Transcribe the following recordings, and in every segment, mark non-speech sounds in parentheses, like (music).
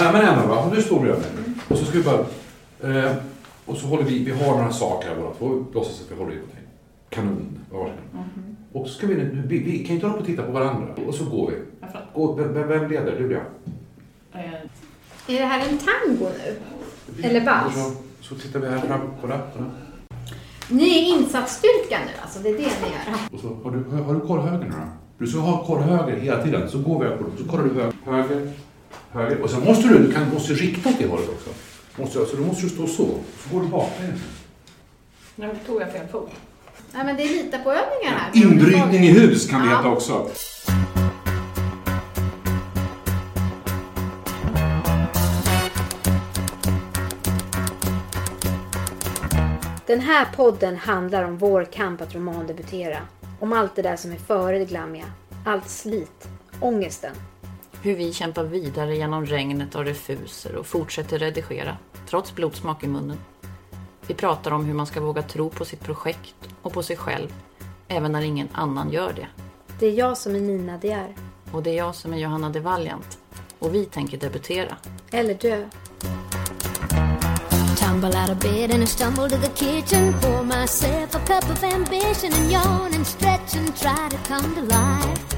Ja, men Emma, va? nu står vi över. Och så ska vi bara... Eh, och så håller vi, vi har några saker här båda två, låtsas att vi håller i någonting. Kanon, varsin. Och så ska vi nu, vi, vi kan ju inte hålla på och titta på varandra. Och så går vi. Jag. Gå, vem, vem leder? Du eller jag? Eh, Är det här en tango nu? Eller vals? Och Så, så tittar vi här fram. Kolla, kolla. Ni är insatsstyrka nu alltså, det är det ni gör? Och så har du, har du koll höger nu då? Du ska ha koll höger hela tiden. Så går vi över så kollar du höger, höger, höger. Och sen måste du, du kan, måste rikta åt det hållet också. Måste, så då måste du stå så. Så går du baklänges. Men tog jag fel fot? Ja, men det är lita på övningar här. Inbrytning i hus kan det Ja. heta också. Den här podden handlar om vår kamp att romandebutera. Om allt det där som är före det glammiga. Allt slit. Ångesten. Hur vi kämpar vidare genom regnet och refuser och fortsätter redigera, trots blodsmak i munnen. Vi pratar om hur man ska våga tro på sitt projekt och på sig själv, även när ingen annan gör det. Det är jag som är Nina De är. Och det är jag som är Johanna de Valiant. Och vi tänker debutera. Eller dö. Tumble out of bed and I stumble to the kitchen. Pour myself a cup of ambition and yawn and stretch and try to come to life.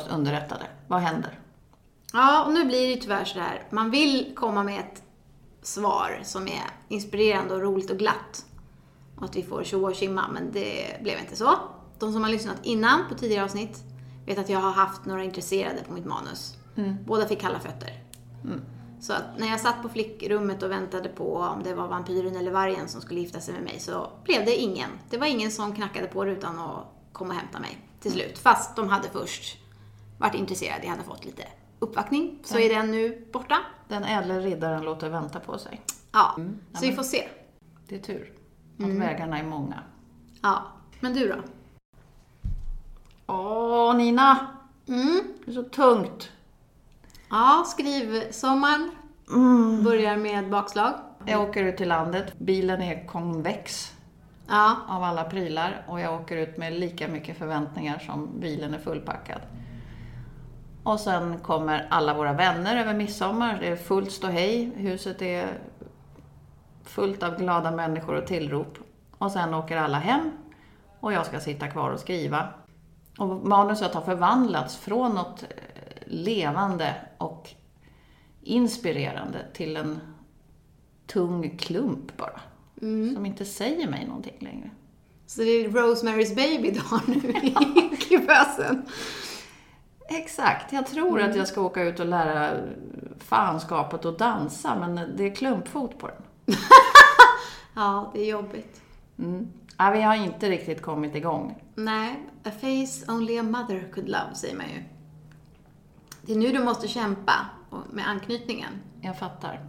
Oss underrättade. Vad händer? Ja, och nu blir det ju tyvärr sådär. Man vill komma med ett svar som är inspirerande och roligt och glatt. Och att vi får tjoa och tjimma, men det blev inte så. De som har lyssnat innan på tidigare avsnitt vet att jag har haft några intresserade på mitt manus. Båda fick kalla fötter. Så att när jag satt på flickrummet och väntade på om det var vampyren eller vargen som skulle gifta sig med mig så blev det ingen. Det var ingen som knackade på rutan och kom och hämtade mig till slut. Fast de hade först varit intresserade, jag hade fått lite uppvaktning. Så är den nu borta. Den ädle riddaren låter vänta på sig. Ja, så vi får se. Det är tur att vägarna är många. Ja, men du då? Åh, Nina! Mm. Det är så tungt. Ja, skrivsommaren börjar med bakslag. Jag åker ut till landet. Bilen är konvex Ja, av alla prylar och jag åker ut med lika mycket förväntningar som bilen är fullpackad. Och sen kommer alla våra vänner över midsommar. Det är fullt ståhej. Huset är fullt av glada människor och tillrop. Och sen åker alla hem och jag ska sitta kvar och skriva. Och manuset har förvandlats från något eh, levande och inspirerande till en tung klump bara. Som inte säger mig någonting längre. så det är Rosemary's Baby du har nu i (laughs) kuvösen. Exakt. Jag tror att jag ska åka ut och lära fanskapet att dansa, men det är klumpfot på den. (laughs) Ja, det är jobbigt. Mm. Ja, vi har inte riktigt kommit igång. Nej, a face only a mother could love, säger man ju. Det är nu du måste kämpa med anknytningen. Jag fattar.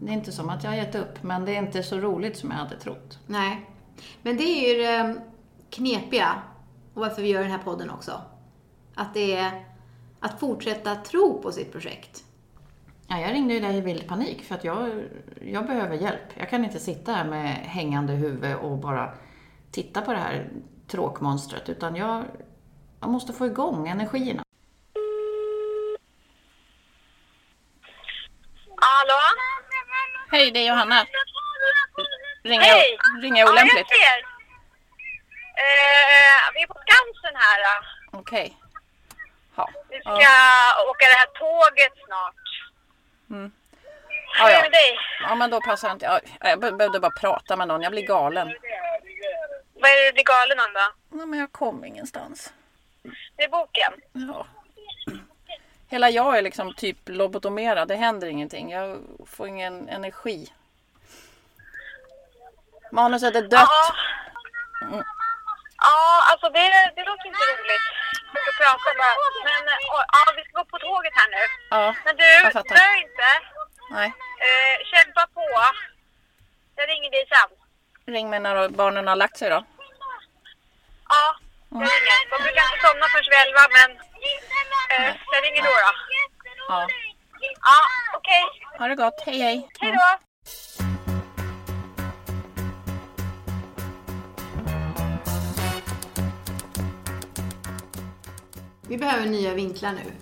Det är inte som att jag har gett upp, men det är inte så roligt som jag hade trott. Nej. Men det är ju det knepiga, och varför vi gör den här podden också. Att det är att fortsätta tro på sitt projekt. Ja, jag ringde ju dig i vild panik för att jag, jag behöver hjälp. Jag kan inte sitta här med hängande huvud och bara titta på det här tråkmonstret, utan jag, jag måste få igång energierna. Hallå? Hej, det är Johanna. Ringer Hej! ringer jag olämpligt? Ja, jag ser. Eh, vi är på Skansen här. Okej. Ja. Vi ska åka det här tåget snart. Mm. Ja, ja. dig? ja, men då passar inte. Ja, jag be- behövde bara prata med någon. Jag blir galen. Vad är det du blir galen om då? Nej, men jag kom ingenstans. Det är boken. Ja. Hela jag är liksom typ lobotomerad. Det händer ingenting. Jag får ingen energi. Manuset är dött. Ja. Mm. Ja, alltså det, det låter inte roligt. Vi ska prata bara. Men eh, ja, vi tråkigt här nu. Ja, Men du, dö inte. Nej. Eh, kämpa på. Jag ringer dig sen. Ring mig när barnen har lagt sig då. Ja, jag ringer. De brukar inte somna förrän vid elva, men eh, jag ringer då. då. Ja. Ja, okej. Ha det gott. Hej, hej. Hej då. Vi behöver nya vinklar nu.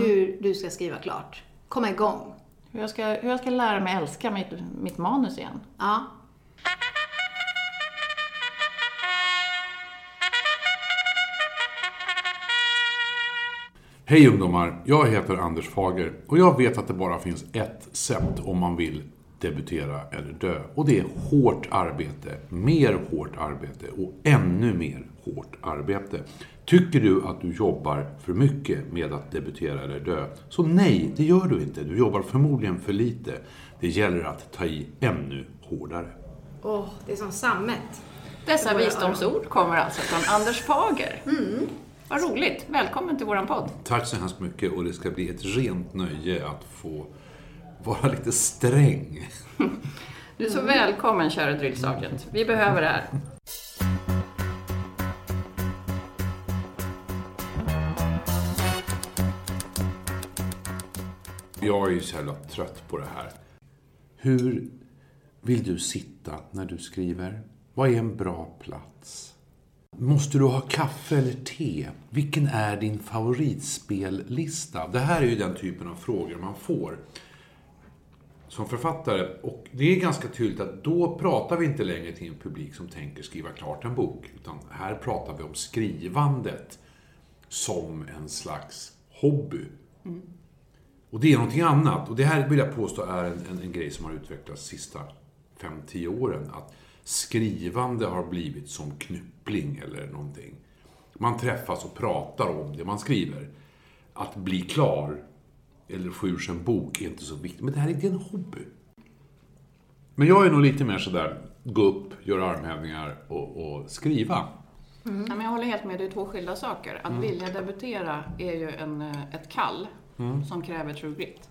Hur du ska skriva klart. Komma igång. Hur jag ska, hur jag ska lära mig älska mitt, mitt manus igen. Ja. Hej ungdomar, jag heter Anders Fager och jag vet att det bara finns ett sätt om man vill debutera eller dö. Och det är hårt arbete, mer hårt arbete och ännu mer hårt arbete. Tycker du att du jobbar för mycket med att debutera eller dö? Så nej, det gör du inte. Du jobbar förmodligen för lite. Det gäller att ta i ännu hårdare. Åh, det är som sammet. Dessa visdomsord kommer alltså från Anders Fager. Mm. Vad roligt. Välkommen till våran podd. Tack så hemskt mycket och det ska bli ett rent nöje att få vara lite sträng. (laughs) Du är så välkommen, kära drill sergeant. Vi behöver det här. Jag är ju så jävla trött på det här. Hur vill du sitta när du skriver? Vad är en bra plats? Måste du ha kaffe eller te? Vilken är din favoritspellista? Det här är ju den typen av frågor man får som författare. Och det är ganska tydligt att då pratar vi inte längre till en publik som tänker skriva klart en bok. Utan här pratar vi om skrivandet som en slags hobby. Mm. Och det är någonting annat. Och det här vill jag påstå är en, en, en grej som har utvecklats de sista 5-10 åren. Att skrivande har blivit som knyppling eller någonting. Man träffas och pratar om det man skriver. Att bli klar eller få ur sig en bok är inte så viktigt. Men det här är inte en hobby. Men jag är nog lite mer sådär, gå upp, göra armhävningar och, och skriva. Ja, men jag håller helt med, det är två skilda saker. Att vilja debutera är ju en, ett kall som kräver true grit.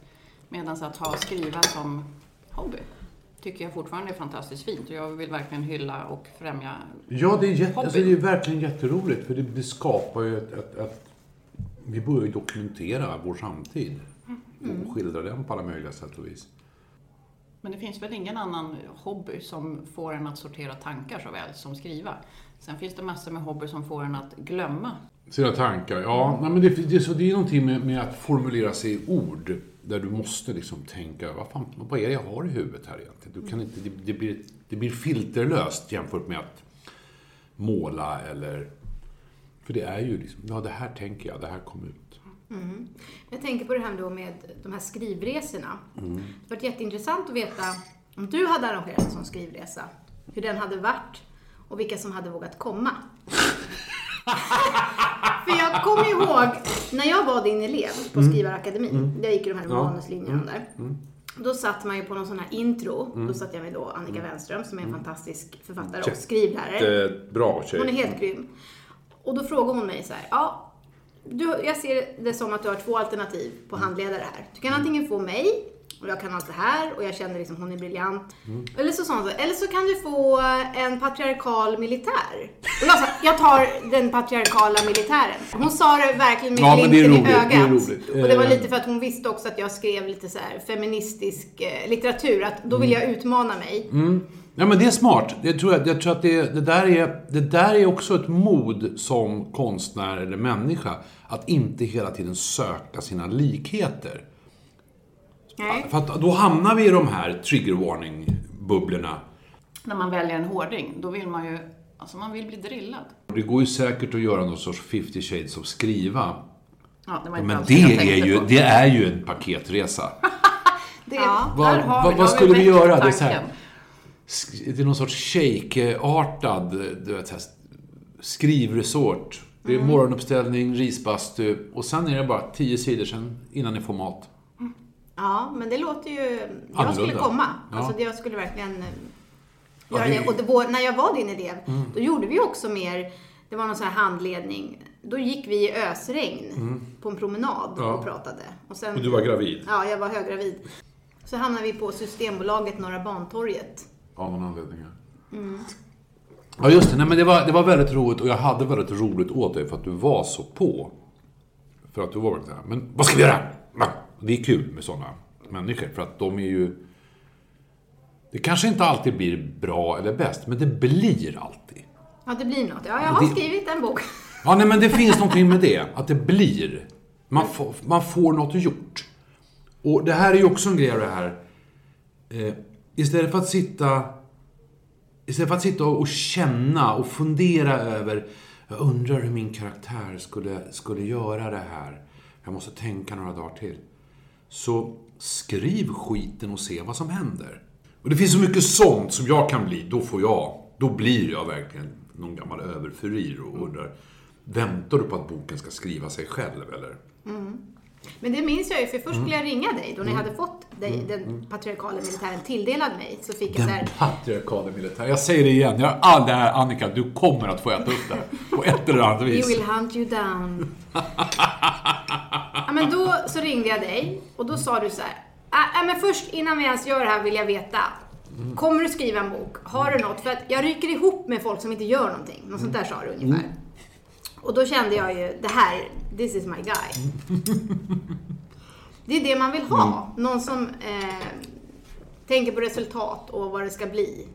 Medan att ha skriva som hobby tycker jag fortfarande är fantastiskt fint och jag vill verkligen hylla och främja Ja, det är, jätte, alltså, det är verkligen jätteroligt för det, det skapar ju ett, ett, ett... Vi börjar ju dokumentera vår samtid och skildra den på alla möjliga sätt och vis. Men det finns väl ingen annan hobby som får en att sortera tankar så väl som skriva. Sen finns det massor med hobbyer som får en att glömma. Sina tankar, ja. Nej, men det, det, är så, det är någonting med, med att formulera sig i ord där du måste liksom tänka, vad, fan, vad är det jag har i huvudet här egentligen? Du kan inte, det, det, blir, det blir filterlöst jämfört med att måla eller... För det är ju liksom, ja det här tänker jag, det här kom ut. Jag tänker på det här då med de här skrivresorna. Mm. Det har varit jätteintressant att veta om du hade arrangerat en sån skrivresa, hur den hade varit och vilka som hade vågat komma. (laughs) För jag kommer ihåg när jag var din elev på Skrivarakademin, jag gick ju de här Mm. Ja. Mm. manuslinjerna där. Då satt man ju på någon sån här intro. Mm. Då satt jag med då Annika Wenström som är en fantastisk författare och skrivlärare. Jättebra tjej. Hon är helt grym. Och då frågar hon mig så här, ja, du, jag ser det som att du har två alternativ på handledare här. Du kan antingen få mig, och jag kan allt det här, och jag känner liksom hon är briljant. Eller, så, sa hon så, eller så kan du få en patriarkal militär. Och jag sa, jag tar den patriarkala militären. Hon sa det verkligen med Ja, glimten i roligt, det är ögat. roligt. Och det var Eh. lite för att hon visste också att jag skrev lite så feministisk eh, litteratur. Att då vill jag utmana mig. Ja, men det är smart. Jag tror, att- jag tror att det, det, där är, det där är också ett mod som konstnär eller människa. Att inte hela tiden söka sina likheter. Nej. För att då hamnar vi i de här trigger warning-bubblorna. När man väljer en hårding, då vill man ju, alltså man vill bli drillad. Det går ju säkert att göra någon sorts 50 shades of skriva. Ja, det var inte Men det är, ju, på. det är ju en paketresa. (laughs) Det, Ja. Vad- vad- vi- vad skulle vi göra? Det är så här- Det är någon sorts shake-artad du vet, så här, skrivresort. Det är Mm. morgonuppställning, risbastu och sen är det bara 10 sidor sen innan ni får mat. Ja, men det låter ju... Jag skulle Annorlunda. komma. Ja. Alltså, jag skulle verkligen eh, Ja, göra det- Mm. det. Och det var, när jag var din elev, då gjorde vi också mer... Det var någon sån här handledning då gick vi i ösregn på en promenad Ja. och pratade. Och, sen, Och du var gravid? Ja, jag var höggravid. Så hamnade vi på Systembolaget Norra Bantorget. Av någon anledning. Ja, just det. Nej, men det, var, det var väldigt roligt och jag hade väldigt roligt åt dig för att du var så på. För att du var väldigt så här, men vad ska vi göra? Det är kul med sådana människor för att de är ju... Det kanske inte alltid blir bra eller bäst, men det blir alltid. Ja, det blir något. Ja, jag har Det- skrivit en bok. Ja, nej, men det (laughs) finns någonting med det. Att det blir. Man får, man får något gjort. Och det här är ju också en grej av det här. Eh, istället för att sitta... Istället för att sitta och känna och fundera över jag undrar hur min karaktär skulle, skulle göra det här. Jag måste tänka några dagar till. Så skriv skiten och se vad som händer. Och det finns så mycket sånt som jag kan bli. Då får jag, då blir jag verkligen någon gammal överfurir och undrar Väntar du på att boken ska skriva sig själv eller? Men det minns jag ju, för först Mm. skulle jag ringa dig då ni hade fått dig, den patriarkala militären tilldelad mig. Så fick jag så här, patriarkala militär. Jag säger det igen, jag har all det här Annika, du kommer att få äta upp det här. På ett eller annat vis. will hunt you down. (laughs) men då så ringde jag dig och då sa du så här. "Ah, ah, men först innan vi ens gör det här vill jag veta. Kommer du skriva en bok? Har du något? För att jag ryker ihop med folk som inte gör någonting. Något sånt där sa du ungefär. Och då kände jag ju, det här, this is my guy. Det är det man vill ha. Någon som eh, tänker på resultat och vad det ska bli.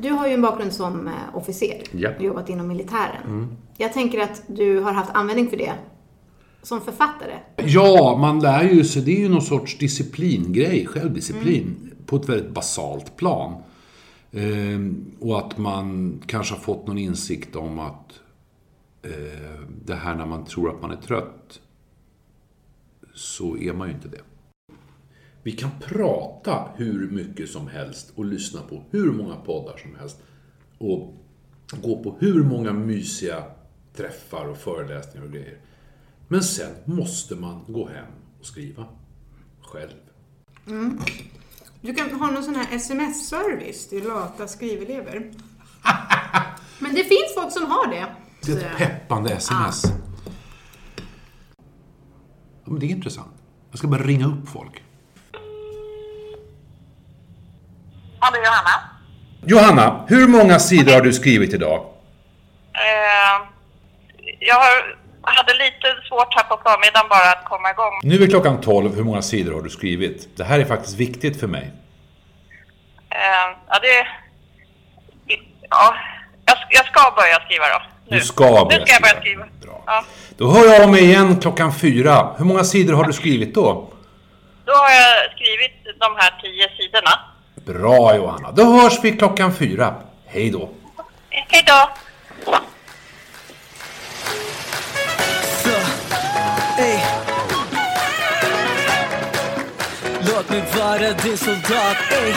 Du har ju en bakgrund som eh, officer. Ja. och jobbat inom militären. Jag tänker att du har haft användning för det som författare. Ja, man lär ju sig, det är ju någon sorts disciplingrej, självdisciplin, på ett väldigt basalt plan. Ehm, och att man kanske har fått någon insikt om att eh, det här när man tror att man är trött, så är man ju inte det. Vi kan prata hur mycket som helst och lyssna på hur många poddar som helst. Och gå på hur många mysiga träffar och föreläsningar och grejer. Men sen måste man gå hem och skriva. Själv. Du kan ha någon sån här sms-service till lata skrivelever. (laughs) Men det finns folk som har det. Det är ett peppande sms. Ja, men det är intressant. Jag ska bara ringa upp folk. Ja, det är Johanna. Johanna, hur många sidor har du skrivit idag? Eh, jag har, hade lite svårt här på förmiddagen bara att komma igång. Nu är klockan 12. Hur många sidor har du skrivit? Det här är faktiskt viktigt för mig. Eh, ja, det... Ja, jag, jag ska börja skriva då. Nu. Du ska börja Nu ska jag börja skriva. Bra. Ja. Då hör jag av mig igen klockan fyra. Hur många sidor har du skrivit då? Då har jag skrivit de här tio sidorna. Bra Johanna. Då hörs vi klockan fyra. Hej då. Hej då! Låt mig vara din soldat, ey.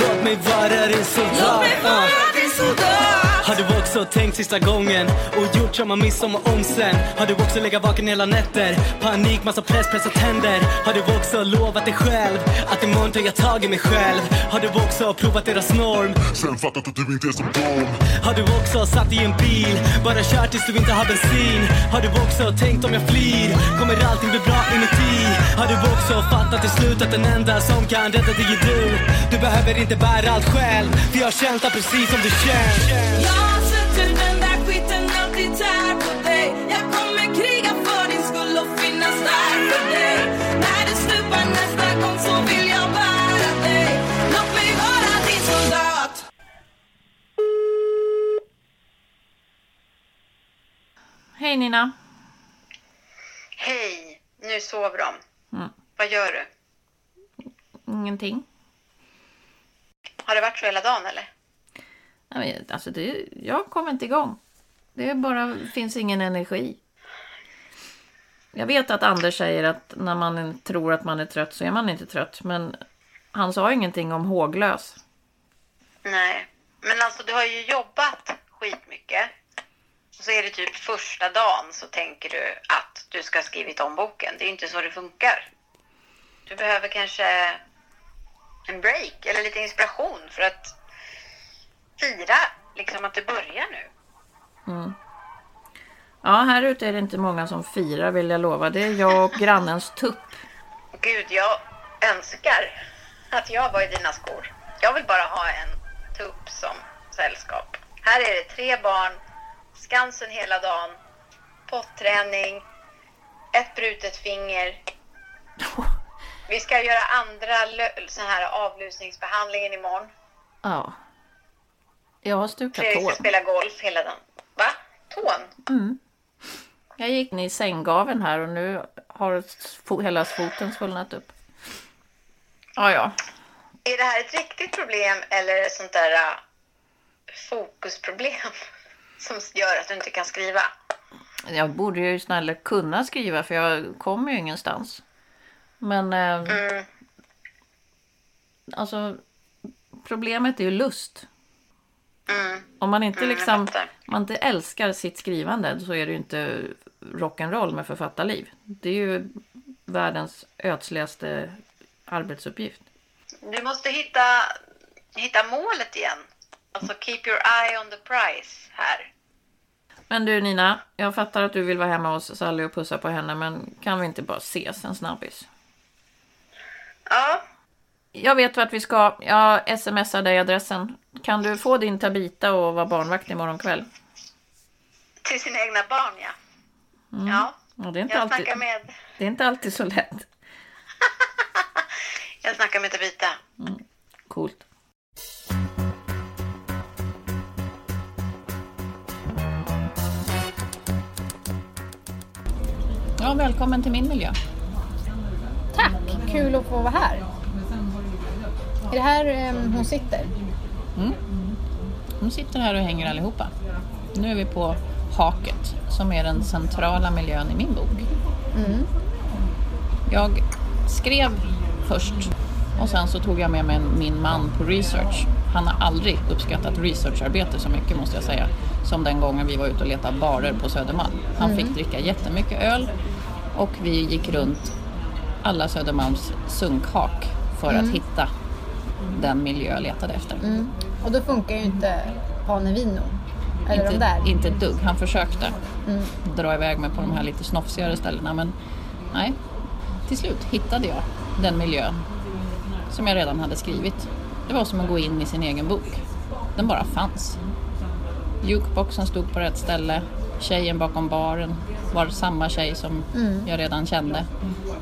Låt mig vara din soldat. uh. Har du också tänkt sista gången och gjort samma miss som om sen? Har du också legat vaken hela nätter? Panik, massa press, pressa tänder. Har du också lovat dig själv att imorgon tar jag tag i mig själv? Har du också provat deras norm? Sen fattat att du inte är som dem Har du också satt i en bil? Bara kört tills du inte har bensin? Har du också tänkt om jag flyr? Kommer allting bli bra inuti? Har du också fattat till slut att den enda som kan rädda dig är du? Du behöver inte bära allt själv, för jag har känt precis som du känns Jag har sett hur den där skiten alltid tär på dig Jag kommer kriga för din skull och finnas där för dig När du stupar nästa gång så vill jag bära dig Låt mig vara din soldat Hej Nina. Hej, nu sover de. Vad gör du? Ingenting. Har det varit så hela dagen eller? Nej, Alltså det, jag kommer inte igång. Det bara finns ingen energi. Jag vet att Anders säger att när man tror att man är trött så är man inte trött. Men han sa ingenting om håglös. Nej, men alltså du har ju jobbat skitmycket. Så är det typ första dagen så tänker du att du ska ha skrivit om boken. Det är ju inte så det funkar. Du behöver kanske en break eller lite inspiration för att fira liksom att det börjar nu. Mm. Ja, här ute är det inte många som firar vill jag lova. Det är jag och grannens tupp. Gud, jag önskar att jag var i dina skor. Jag vill bara ha en tupp som sällskap. Här är det tre barn, Skansen hela dagen, potträning, ett brutet finger. (laughs) Vi ska göra andra sån här avlusningsbehandlingen imorgon. Ja. Jag har stukat Fredrik ska tån. spela golf hela dagen. Va? Tån? Mm. Jag gick in i sänggaveln här och nu har hela foten svullnat upp. Ja, ja. Är det här ett riktigt problem eller ett sånt där uh, fokusproblem (laughs) som gör att du inte kan skriva? Jag borde ju snälla kunna skriva för jag kommer ju ingenstans. Men eh, Mm. alltså problemet är ju lust. Mm. Om man inte Mm, liksom, man inte älskar sitt skrivande så är det ju inte rock'n'roll med författarliv. Det är ju världens ödsligaste arbetsuppgift. Du måste hitta, hitta målet igen. Alltså keep your eye on the prize här. Men du Nina, jag fattar att du vill vara hemma hos Sally och pussa på henne men kan vi inte bara ses en snabbis? Ja, Jag vet vart vi ska. Jag smsar dig adressen. Kan du få din Tabita och vara barnvakt imorgon kväll? till sina egna barn ja. Mm. Ja, det, är inte jag alltid, snackar med, det är inte alltid så lätt. (laughs) jag snackar med Tabita. Coolt. Ja, välkommen till min miljö. Tack, kul att få vara här. Är det här em, hon sitter? Mm. De sitter här och hänger allihopa. Nu är vi på Haket, som är den centrala miljön i min bok. Mm. Jag skrev först och sen så tog jag med mig min man på research. Han har aldrig uppskattat researcharbete så mycket måste jag säga. Som den gången vi var ute och letade barer på Södermalm. Han Mm. fick dricka jättemycket öl och vi gick runt alla Södermalms sunkhak för Mm. att hitta den miljö jag letade efter. Mm. Och då funkar ju inte Pane Vino. Eller de Inte, där. inte ett dugg. Han försökte Mm. dra iväg mig på de här lite snofsigare ställena men nej. Till slut hittade jag den miljön som jag redan hade skrivit. Det var som att gå in i sin egen bok. Den bara fanns. Jukeboxen stod på rätt ställe. Tjejen bakom baren var samma tjej som Mm. jag redan kände.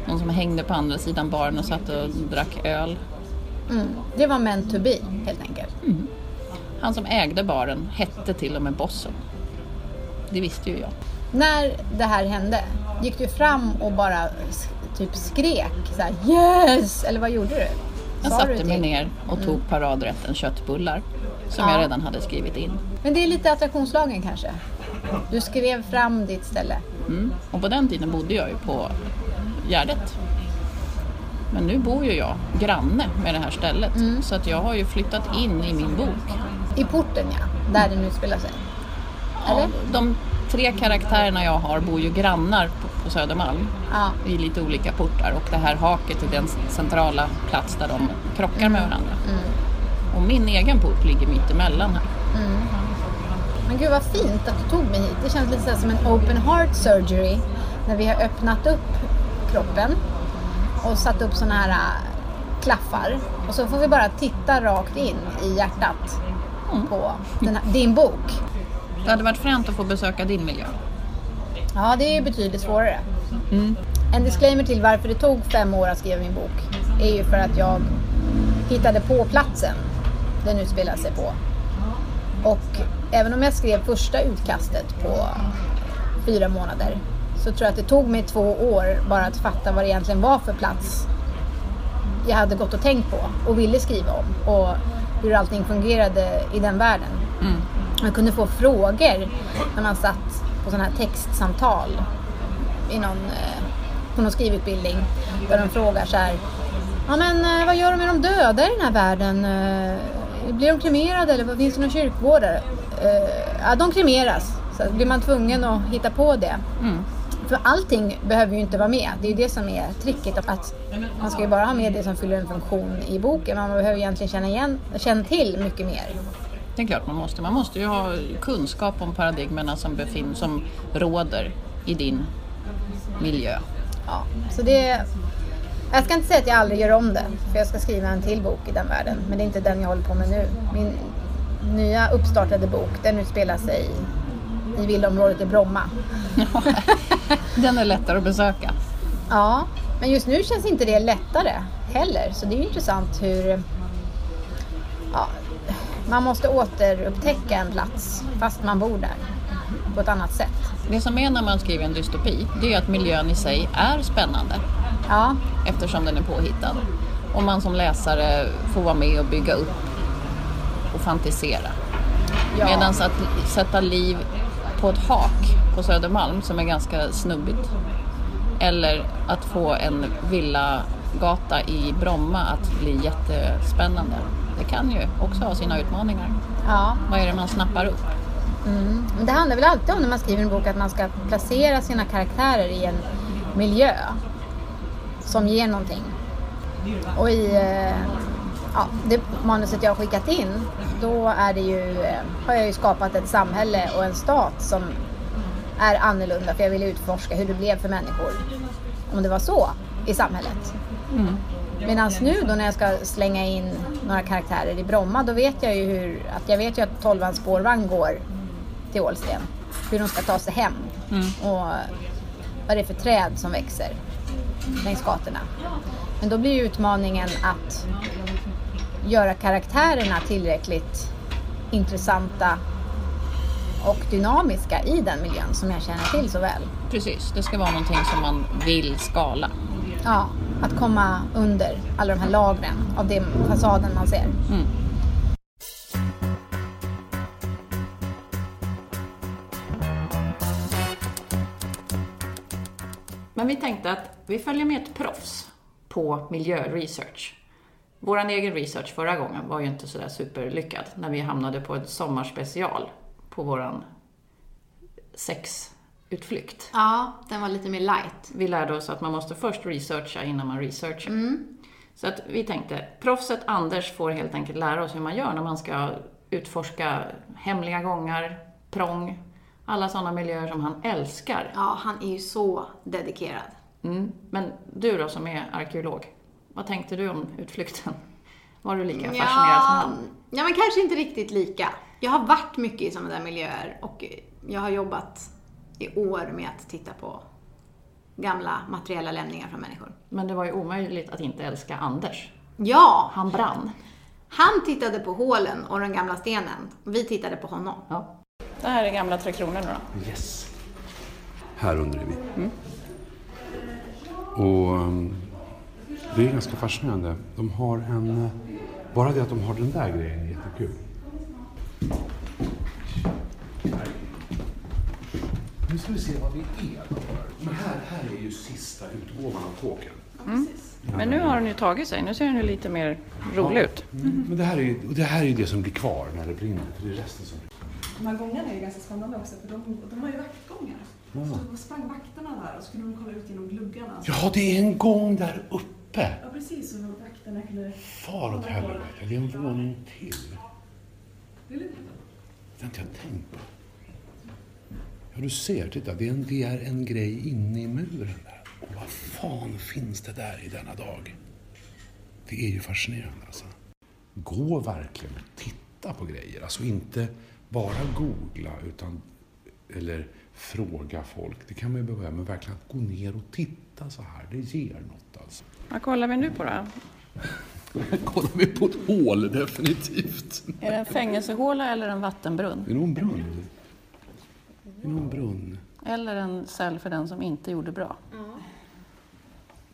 Någon som hängde på andra sidan baren och satt och drack öl. Mm. Det var meant to be, helt enkelt. Han som ägde baren hette till och med bossen. Det visste ju jag. När det här hände, gick du fram och bara typ skrek så här, yes! Eller vad gjorde du? Jag Sa du satte mig ner och tog paradrätten köttbullar som Ja. jag redan hade skrivit in. Men det är lite attraktionslagen kanske? Du skrev fram ditt ställe. Mm. Och på den tiden bodde jag ju på Gärdet. Men nu bor ju jag granne med det här stället så att jag har ju flyttat in i min bok. I porten ja, där den utspelar sig. Eller? De tre karaktärerna jag har bor ju grannar på, på Södermalm Ja. i lite olika portar och det här haket är den centrala plats där de krockar med varandra. Och min egen port ligger mitt emellan här. Mm. Men gud vad fint att du tog mig hit. Det känns lite som en open heart surgery. När vi har öppnat upp kroppen och satt upp såna här äh, klaffar. Och så får vi bara titta rakt in i hjärtat på den här, din bok. Det hade varit fränt att få besöka din miljö. Ja, det är betydligt svårare. Mm. En disclaimer till varför det tog fem år att skriva min bok är ju för att jag hittade på platsen den utspelar sig på. Och även om jag skrev första utkastet på fyra månader så tror jag att det tog mig två år bara att fatta vad det egentligen var för plats jag hade gått och tänkt på och ville skriva om och hur allting fungerade i den världen. Mm. Man kunde få frågor när man satt på sådana här textsamtal i någon, eh, på någon skrivutbildning. Där de frågar så här. Ja men eh, vad gör de med de döda i den här världen? Eh, Blir de kremerade eller finns det några kyrkogårdar? Ja, de kremeras, Så blir man tvungen att hitta på det. Mm. För allting behöver ju inte vara med. Det är ju det som är tricket. Att man ska ju bara ha med det som fyller en funktion i boken. Man behöver egentligen känna, igen, känna till mycket mer. Det är klart man måste. Man måste ju ha kunskap om paradigmerna som, befin- som råder i din miljö. Ja, så det... Jag ska inte säga att jag aldrig gör om det. För jag ska skriva en till bok i den världen. Men det är inte den jag håller på med nu. Min nya uppstartade bok, den utspelar sig i villaområdet i Bromma. (laughs) Den är lättare att besöka. Ja, men just nu känns inte det lättare heller. Så det är ju intressant hur ja, man måste återupptäcka en plats fast man bor där på ett annat sätt. Det som är när man skriver en dystopi, det är att miljön i sig är spännande. Ja, eftersom den är påhittad. Och man som läsare får vara med och bygga upp och fantisera. Ja. Medan att sätta liv på ett hak på Södermalm som är ganska snubbigt. Eller att få en villagata i Bromma att bli jättespännande. Det kan ju också ha sina utmaningar. ja. Vad är det man snappar upp? Men det handlar väl alltid om när man skriver en bok att man ska placera sina karaktärer i en miljö som ger någonting. Och i eh, ja, det manuset jag har skickat in, då är det ju, eh, har jag ju skapat ett samhälle och en stat som är annorlunda för jag ville utforska hur det blev för människor om det var så i samhället. Medan nu då när jag ska slänga in några karaktärer i Bromma, då vet jag ju hur, att jag vet ju att 12 spårvagn går till Ålsten. Hur de ska ta sig hem och vad det är för träd som växer längs gatorna. Men då blir ju utmaningen att göra karaktärerna tillräckligt intressanta och dynamiska i den miljön som jag känner till så väl. Precis, det ska vara någonting som man vill skala. Ja, att komma under alla de här lagren av den fasaden man ser. Men vi tänkte att vi följer med ett proffs på miljöresearch. Vår egen research förra gången var ju inte sådär superlyckad när vi hamnade på ett sommarspecial på våran sexutflykt. Ja, den var lite mer light. Vi lärde oss att man måste först researcha innan man researchar. Så att vi tänkte, proffset Anders får helt enkelt lära oss hur man gör när man ska utforska hemliga gångar, prång, alla sådana miljöer som han älskar. Ja, han är ju så dedikerad. Mm. Men du då som är arkeolog, vad tänkte du om utflykten? Var du lika fascinerad som han? ja, men kanske inte riktigt lika. Jag har varit mycket i sådana där miljöer och jag har jobbat i år med att titta på gamla materiella lämningar från människor. Men det var ju omöjligt att inte älska Anders. Ja, Han brann. han tittade på hålen och den gamla stenen. Vi tittade på honom. Ja. Det här är gamla Tre Kronor nu då. Yes. Här undrar vi. Och um, det är ganska fascinerande. De har en... eh, Bara det att de har den där grejen är jättekul. Nu ska vi se vad vi är. Men här, här är ju sista utgåvan av Tåken. Men nu har den ju tagit sig, nu ser den ju lite mer rolig ut. Mm. Men det här, är, ju- och det här är ju det som blir kvar när det brinner. För det är resten som... De här gångarna är ju ganska spännande också för de, de har ju vaktgångar. Så då sprang vakterna där och så kunde de kolla ut genom gluggarna. Så, Ja, det är en gång där uppe. Ja precis, så vakterna kunde... Far åt helvete. Det är en våning till. Det är lite Det har inte jag tänkt på. Ja, du ser. Titta, det är en, det är en grej inne i muren där. Och vad fan finns det där i denna dag? Det är ju fascinerande alltså. Gå verkligen och titta på grejer. Alltså inte bara googla utan eller fråga folk. Det kan man ju behöva, men verkligen att gå ner och titta så här. Det ger något alltså. Vad kollar vi nu på då? (laughs) Kollar vi på ett hål, definitivt. Är det en fängelsehåla eller en vattenbrunn? Det är nog en brunn. Det är nog en brunn. Eller en cell för den som inte gjorde bra?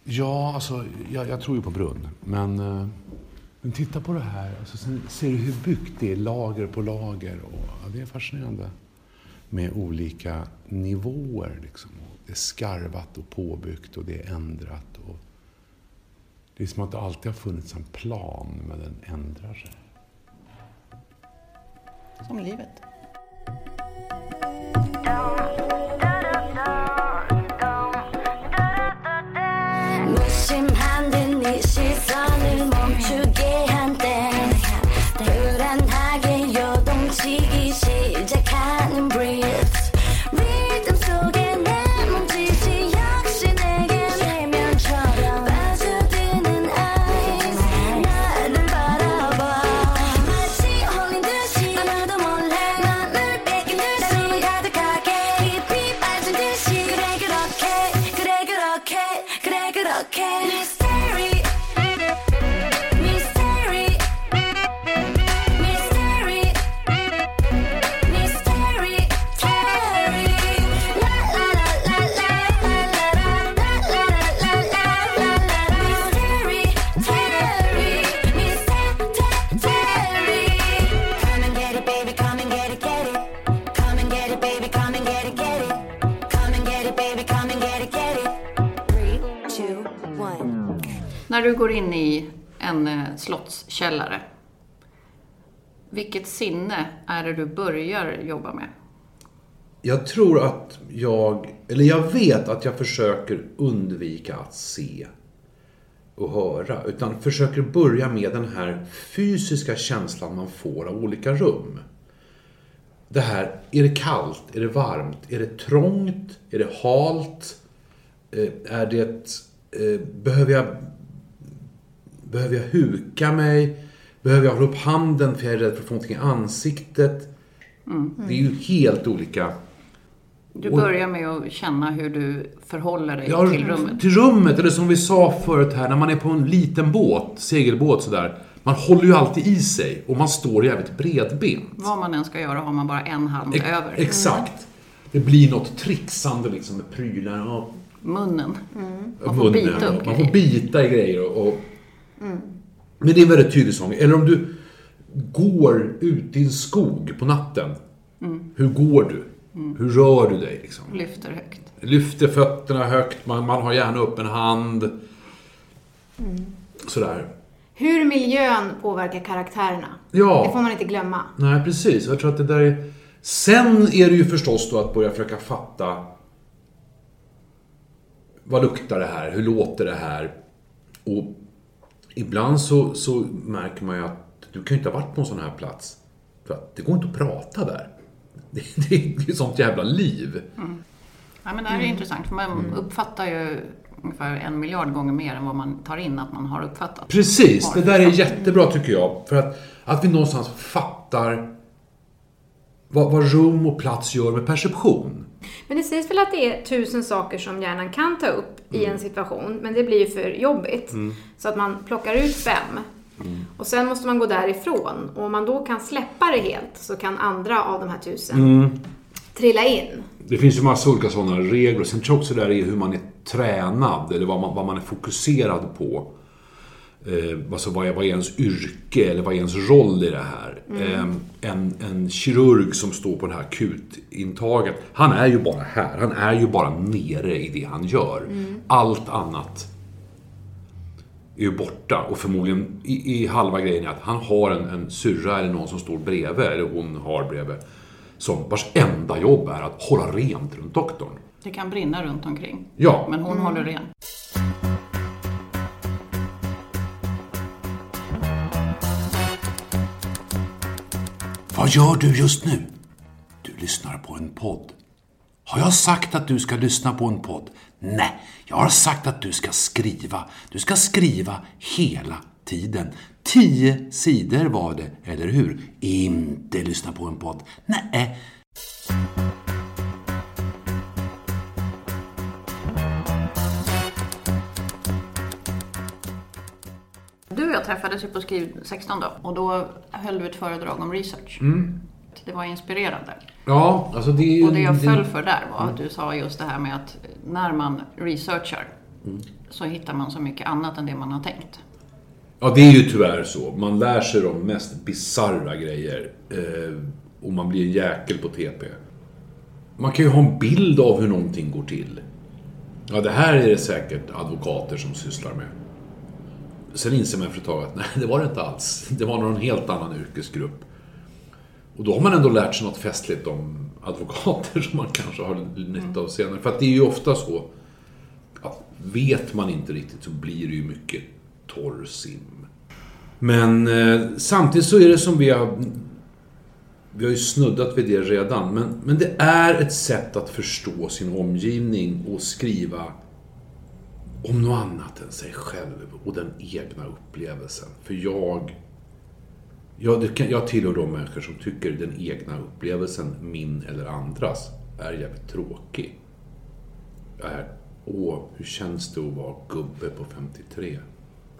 Ja, alltså, jag, jag tror ju på brunn. Men, eh, men titta på det här. Alltså, sen ser du hur byggt det är, lager på lager. Och, ja, det är fascinerande. Med olika nivåer. Liksom. Det är skarvat och påbyggt och det är ändrat. Det är som att det alltid har funnits en plan, men den ändrar sig. Som livet. Källare. vilket sinne är det du börjar jobba med? Jag tror att jag, eller jag vet att jag försöker undvika att se och höra. Utan försöker börja med den här fysiska känslan man får av olika rum. Det här, är det kallt? Är det varmt? Är det trångt? Är det halt? Eh, är det... Eh, behöver jag... Behöver jag huka mig? Behöver jag hålla upp handen för jag är rädd för att få någonting i ansiktet? Det är ju helt olika. Du börjar med att känna hur du förhåller dig Ja, till rummet. Till rummet, eller som vi sa förut här, när man är på en liten båt, segelbåt sådär. Man håller ju alltid i sig och man står jävligt bredbent. Vad man än ska göra har man bara en hand Ex- över. Exakt. Det blir något trixande liksom med prylar och Munnen. Man får munnen. bita upp och man grejer. får bita i grejer och... och Men det är en väldigt tydlig sång. Eller om du går ut i en skog på natten. Hur går du? Hur rör du dig liksom? Lyfter högt. Lyfter fötterna högt, man, man har gärna upp en hand. Sådär. Hur miljön påverkar karaktärerna. Ja. Det får man inte glömma. Nej, precis. Jag tror att det där är... Sen är det ju förstås då att börja försöka fatta vad luktar det här? Hur låter det här? Och ibland så, så märker man ju att du kan ju inte ha varit på en sån här plats. För att det går inte att prata där. (laughs) Det, det är ju sånt jävla liv. Ja, men det här är intressant, för man uppfattar ju ungefär en miljard gånger mer än vad man tar in att man har uppfattat. Precis, det där är jättebra tycker jag. För att, att vi någonstans fattar vad, vad rum och plats gör med perception. Men det sägs väl att det är tusen saker som hjärnan kan ta upp i en situation, men det blir ju för jobbigt. Så att man plockar ut fem. Och sen måste man gå därifrån. Och om man då kan släppa det helt så kan andra av de här tusen trilla in. Det finns ju massa olika sådana regler. Sen tror jag också det där är hur man är tränad eller vad man, vad man är fokuserad på. Eh, alltså vad är, vad är ens yrke eller vad är ens roll i det här? Eh, en, en kirurg som står på det här akutintaget, han är ju bara här. Han är ju bara nere i det han gör. Allt annat är ju borta och förmodligen i, i halva grejen är att han har en, en syrra eller någon som står bredvid, eller hon har bredvid, som vars enda jobb är att hålla rent runt doktorn. Det kan brinna runt omkring. Ja. Men hon håller ren. Vad gör du just nu? Du lyssnar på en podd. Har jag sagt att du ska lyssna på en podd? Nej, jag har sagt att du ska skriva. Du ska skriva hela tiden. Tio sidor var det, eller hur? Inte lyssna på en podd. Nej. Jag träffades ju på Skriv 16 då och då höll du ett föredrag om research. Det var inspirerande. Ja, alltså det. Och det jag föll för där var att du sa just det här med att när man researchar så hittar man så mycket annat än det man har tänkt. Ja, det är ju tyvärr så. Man lär sig de mest bisarra grejer. Eh, och man blir en jäkel på TP. Man kan ju ha en bild av hur någonting går till. Ja, det här är det säkert advokater som sysslar med. Sen inser man efter ett tag att nej, det var det inte alls. Det var någon helt annan yrkesgrupp. Och då har man ändå lärt sig något festligt om advokater som man kanske har nytta av senare. För att det är ju ofta så att vet man inte riktigt så blir det ju mycket torr sim. Men eh, samtidigt så är det som vi har vi har ju snuddat vid det redan, men, men det är ett sätt att förstå sin omgivning och skriva om något annat än sig själv och den egna upplevelsen. För jag, jag, jag tillhör de människor som tycker den egna upplevelsen, min eller andras, är jävligt tråkig. Jag är, åh, hur känns det att vara gubbe på 53?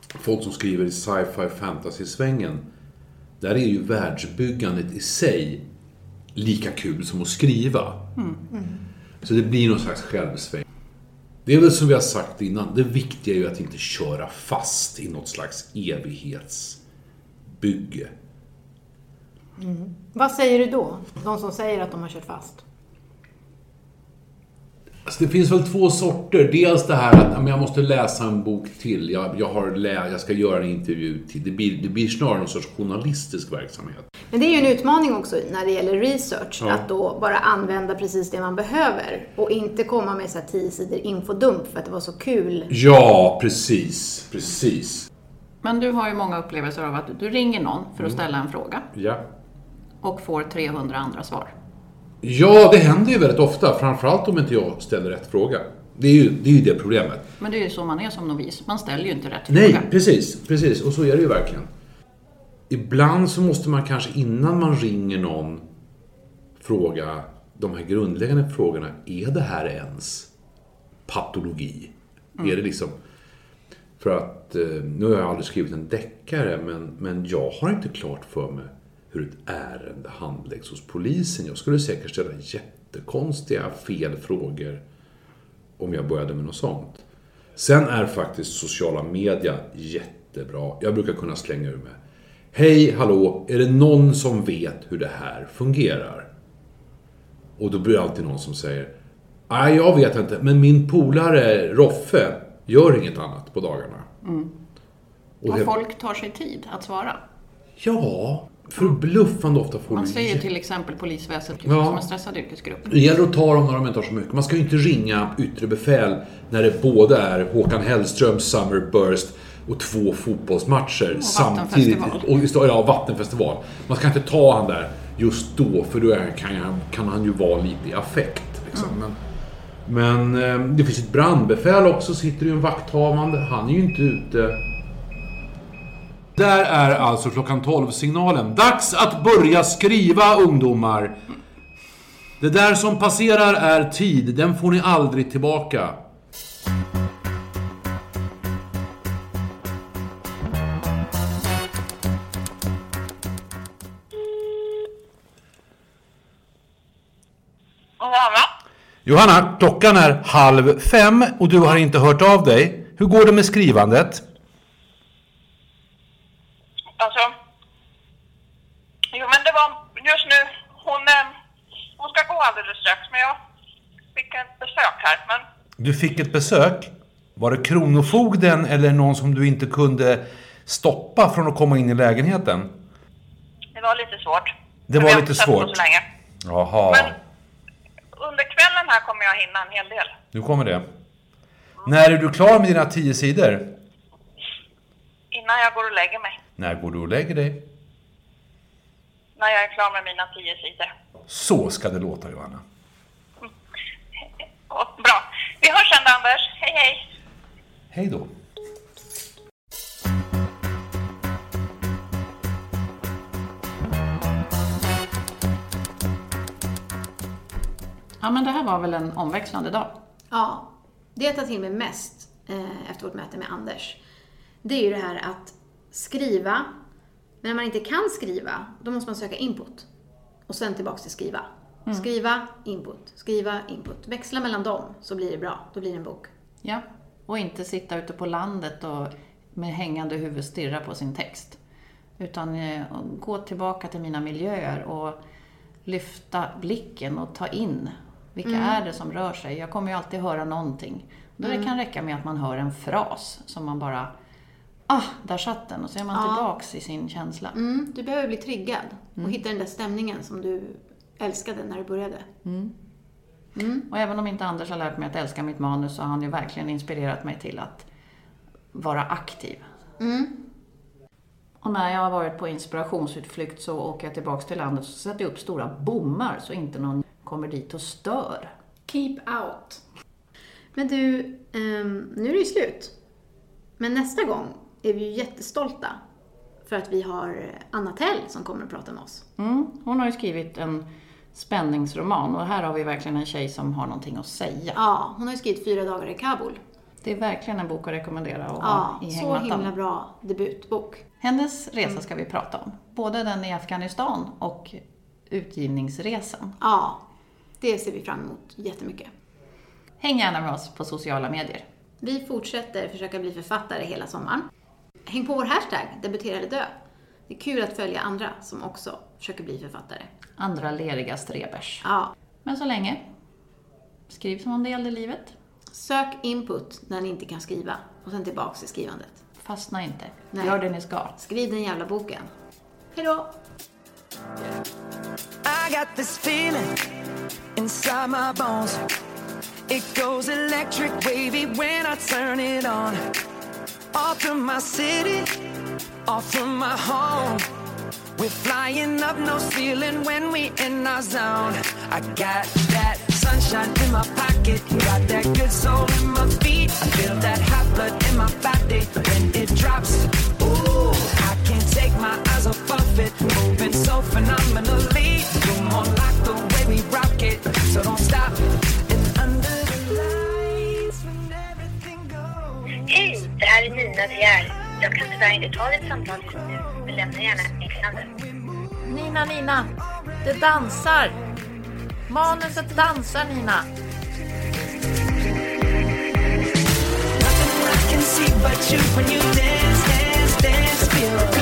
Folk som skriver i sci-fi fantasy-svängen, där är ju världsbyggandet i sig lika kul som att skriva. Så det blir någon slags självsväng. Det är väl som vi har sagt innan, det viktiga är ju att inte köra fast i något slags evighetsbygge. Vad säger du då? De som säger att de har kört fast. Alltså det finns väl två sorter. Dels det här att jag måste läsa en bok till. Jag, jag, har lä- jag ska göra en intervju till. Det blir, det blir snarare någon sorts journalistisk verksamhet. Men det är ju en utmaning också när det gäller research, Ja. att då bara använda precis det man behöver och inte komma med så här 10 sidor infodump för att det var så kul. Ja, precis. Precis. Men du har ju många upplevelser av att du ringer någon för att Mm. ställa en fråga Ja. och får 300 andra svar. Ja, det händer ju väldigt ofta. Framförallt om inte jag ställer rätt fråga. Det är ju det, är ju det problemet. Men det är ju så man är som novis. Man ställer ju inte rätt Nej, fråga. precis. Precis. Och så är det ju verkligen. Ibland så måste man kanske innan man ringer någon fråga de här grundläggande frågorna. Är det här ens patologi? Är det liksom... För att eh, nu har jag aldrig skrivit en deckare men, men jag har inte klart för mig hur ett ärende handläggs hos polisen. Jag skulle säkert ställa jättekonstiga fel frågor om jag började med något sånt. Sen är faktiskt sociala media jättebra. Jag brukar kunna slänga ur mig. Hej, hallå, är det någon som vet hur det här fungerar? Och då blir det alltid någon som säger Nej, jag vet inte, men min polare Roffe gör inget annat på dagarna. Mm. Och Och det- folk tar sig tid att svara. Ja, förbluffande ofta får Man jä- till exempel polisväsendet Ja. som en stressad yrkesgrupp. Det gäller att ta dem när de inte har så mycket. Man ska ju inte ringa yttre befäl när det både är Håkan Hellströms Summerburst och två fotbollsmatcher samtidigt. vattenfestival. Och ja, vattenfestival. Man ska inte ta han där just då, för då kan, han- kan han ju vara lite i affekt. Liksom. Men, men eh, det finns ett brandbefäl också, sitter ju en vakthavande. Han är ju inte ute. Där är alltså klockan 12-signalen. Dags att börja skriva, ungdomar! Det där som passerar är tid, den får ni aldrig tillbaka. Johanna, klockan är halv fem och du har inte hört av dig. Hur går det med skrivandet? Alltså, jo men det var just nu, hon, eh, hon ska gå alldeles strax men jag fick ett besök här. Men Du fick ett besök. Var det Kronofogden eller någon som du inte kunde stoppa från att komma in i lägenheten? det var lite svårt. Det var lite svårt. Så länge. Jaha, Men under kvällen här kommer jag hinna en hel del. nu kommer det. När är du klar med dina tio sidor? Innan jag går och lägger mig. När går du och lägger dig? När jag är klar med mina tio sidor. Så ska det låta, Johanna. Och, bra. Vi hörs sen Anders. Hej hej! Hej då. Ja, men det här var väl en omväxlande dag. Ja, det jag tar till mig mest eh, efter vårt möte med Anders, det är ju det här att skriva, men när man inte kan skriva, då måste man söka input. Och sen tillbaks till skriva. Skriva, input, skriva, input. Växla mellan dem så blir det bra. Då blir det en bok. Ja, och inte sitta ute på landet och med hängande huvud stirra på sin text. Utan eh, gå tillbaka till mina miljöer och lyfta blicken och ta in vilka Mm. är det som rör sig. Jag kommer ju alltid höra någonting. Då det Mm. kan räcka med att man hör en fras som man bara ah, där satt den. Och så är man Ja. tillbaks i sin känsla. Mm, du behöver bli triggad Mm. och hitta den där stämningen som du älskade när du började. Och även om inte Anders har lärt mig att älska mitt manus så har han ju verkligen inspirerat mig till att vara aktiv. Och när jag har varit på inspirationsutflykt så åker jag tillbaks till landet och sätter upp stora bommar så inte någon kommer dit och stör. Keep out. Men du, ehm, nu är det ju slut. Men nästa gång är vi ju jättestolta för att vi har Anna Tell som kommer att prata med oss. Mm, hon har ju skrivit en spänningsroman och här har vi verkligen en tjej som har någonting att säga. Ja, hon har ju skrivit Fyra dagar i Kabul. Det är verkligen en bok att rekommendera att Ja, ha i så hängmattan. himla bra debutbok. Hennes resa ska vi prata om. Både den i Afghanistan och utgivningsresan. Ja, det ser vi fram emot jättemycket. Häng gärna med oss på sociala medier. Vi fortsätter försöka bli författare hela sommaren. Häng på vår hashtag, debutera eller dö. Det är kul att följa andra som också försöker bli författare. Andra leriga strebers. Ja, Men så länge, skriv som om det gällde livet. sök input när ni inte kan skriva och sen tillbaks till skrivandet. Fastna inte. Nej. Gör det ni ska. Skriv den jävla boken. Hejdå! I got this feeling inside my bones. It goes electric wavy when I turn it on. Off from my city, off from my home. We're flying up no ceiling when we in our zone. I got that sunshine in my pocket, got that good soul in my feet. I feel that hot blood in my body when it drops. It, moving so phenomenally. You're more like the way we rock it, so don't stop. And under the lights when everything goes. Hej, det här är Nina Geer. Jag kan tyvärr inte ta ditt samtal just nu, men lämna gärna ett meddelande. Nina, Nina! Det dansar! Manuset dansar, Nina! Nothing I can see but you when you dance, dance, dance. Feel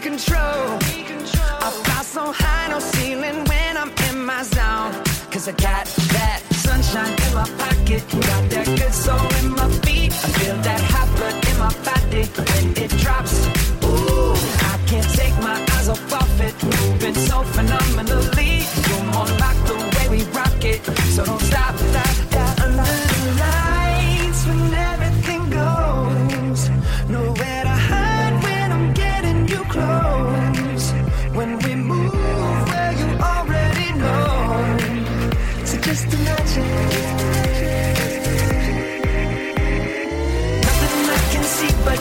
control. I fly so high, no ceiling when I'm in my zone. Cause I got that sunshine in my pocket, got that good soul in my feet. I feel that hot blood in my body when it drops. Ooh, I can't take my eyes off of it, moving so phenomenally. You're more like the way we rock it, so don't stop, stop, stop.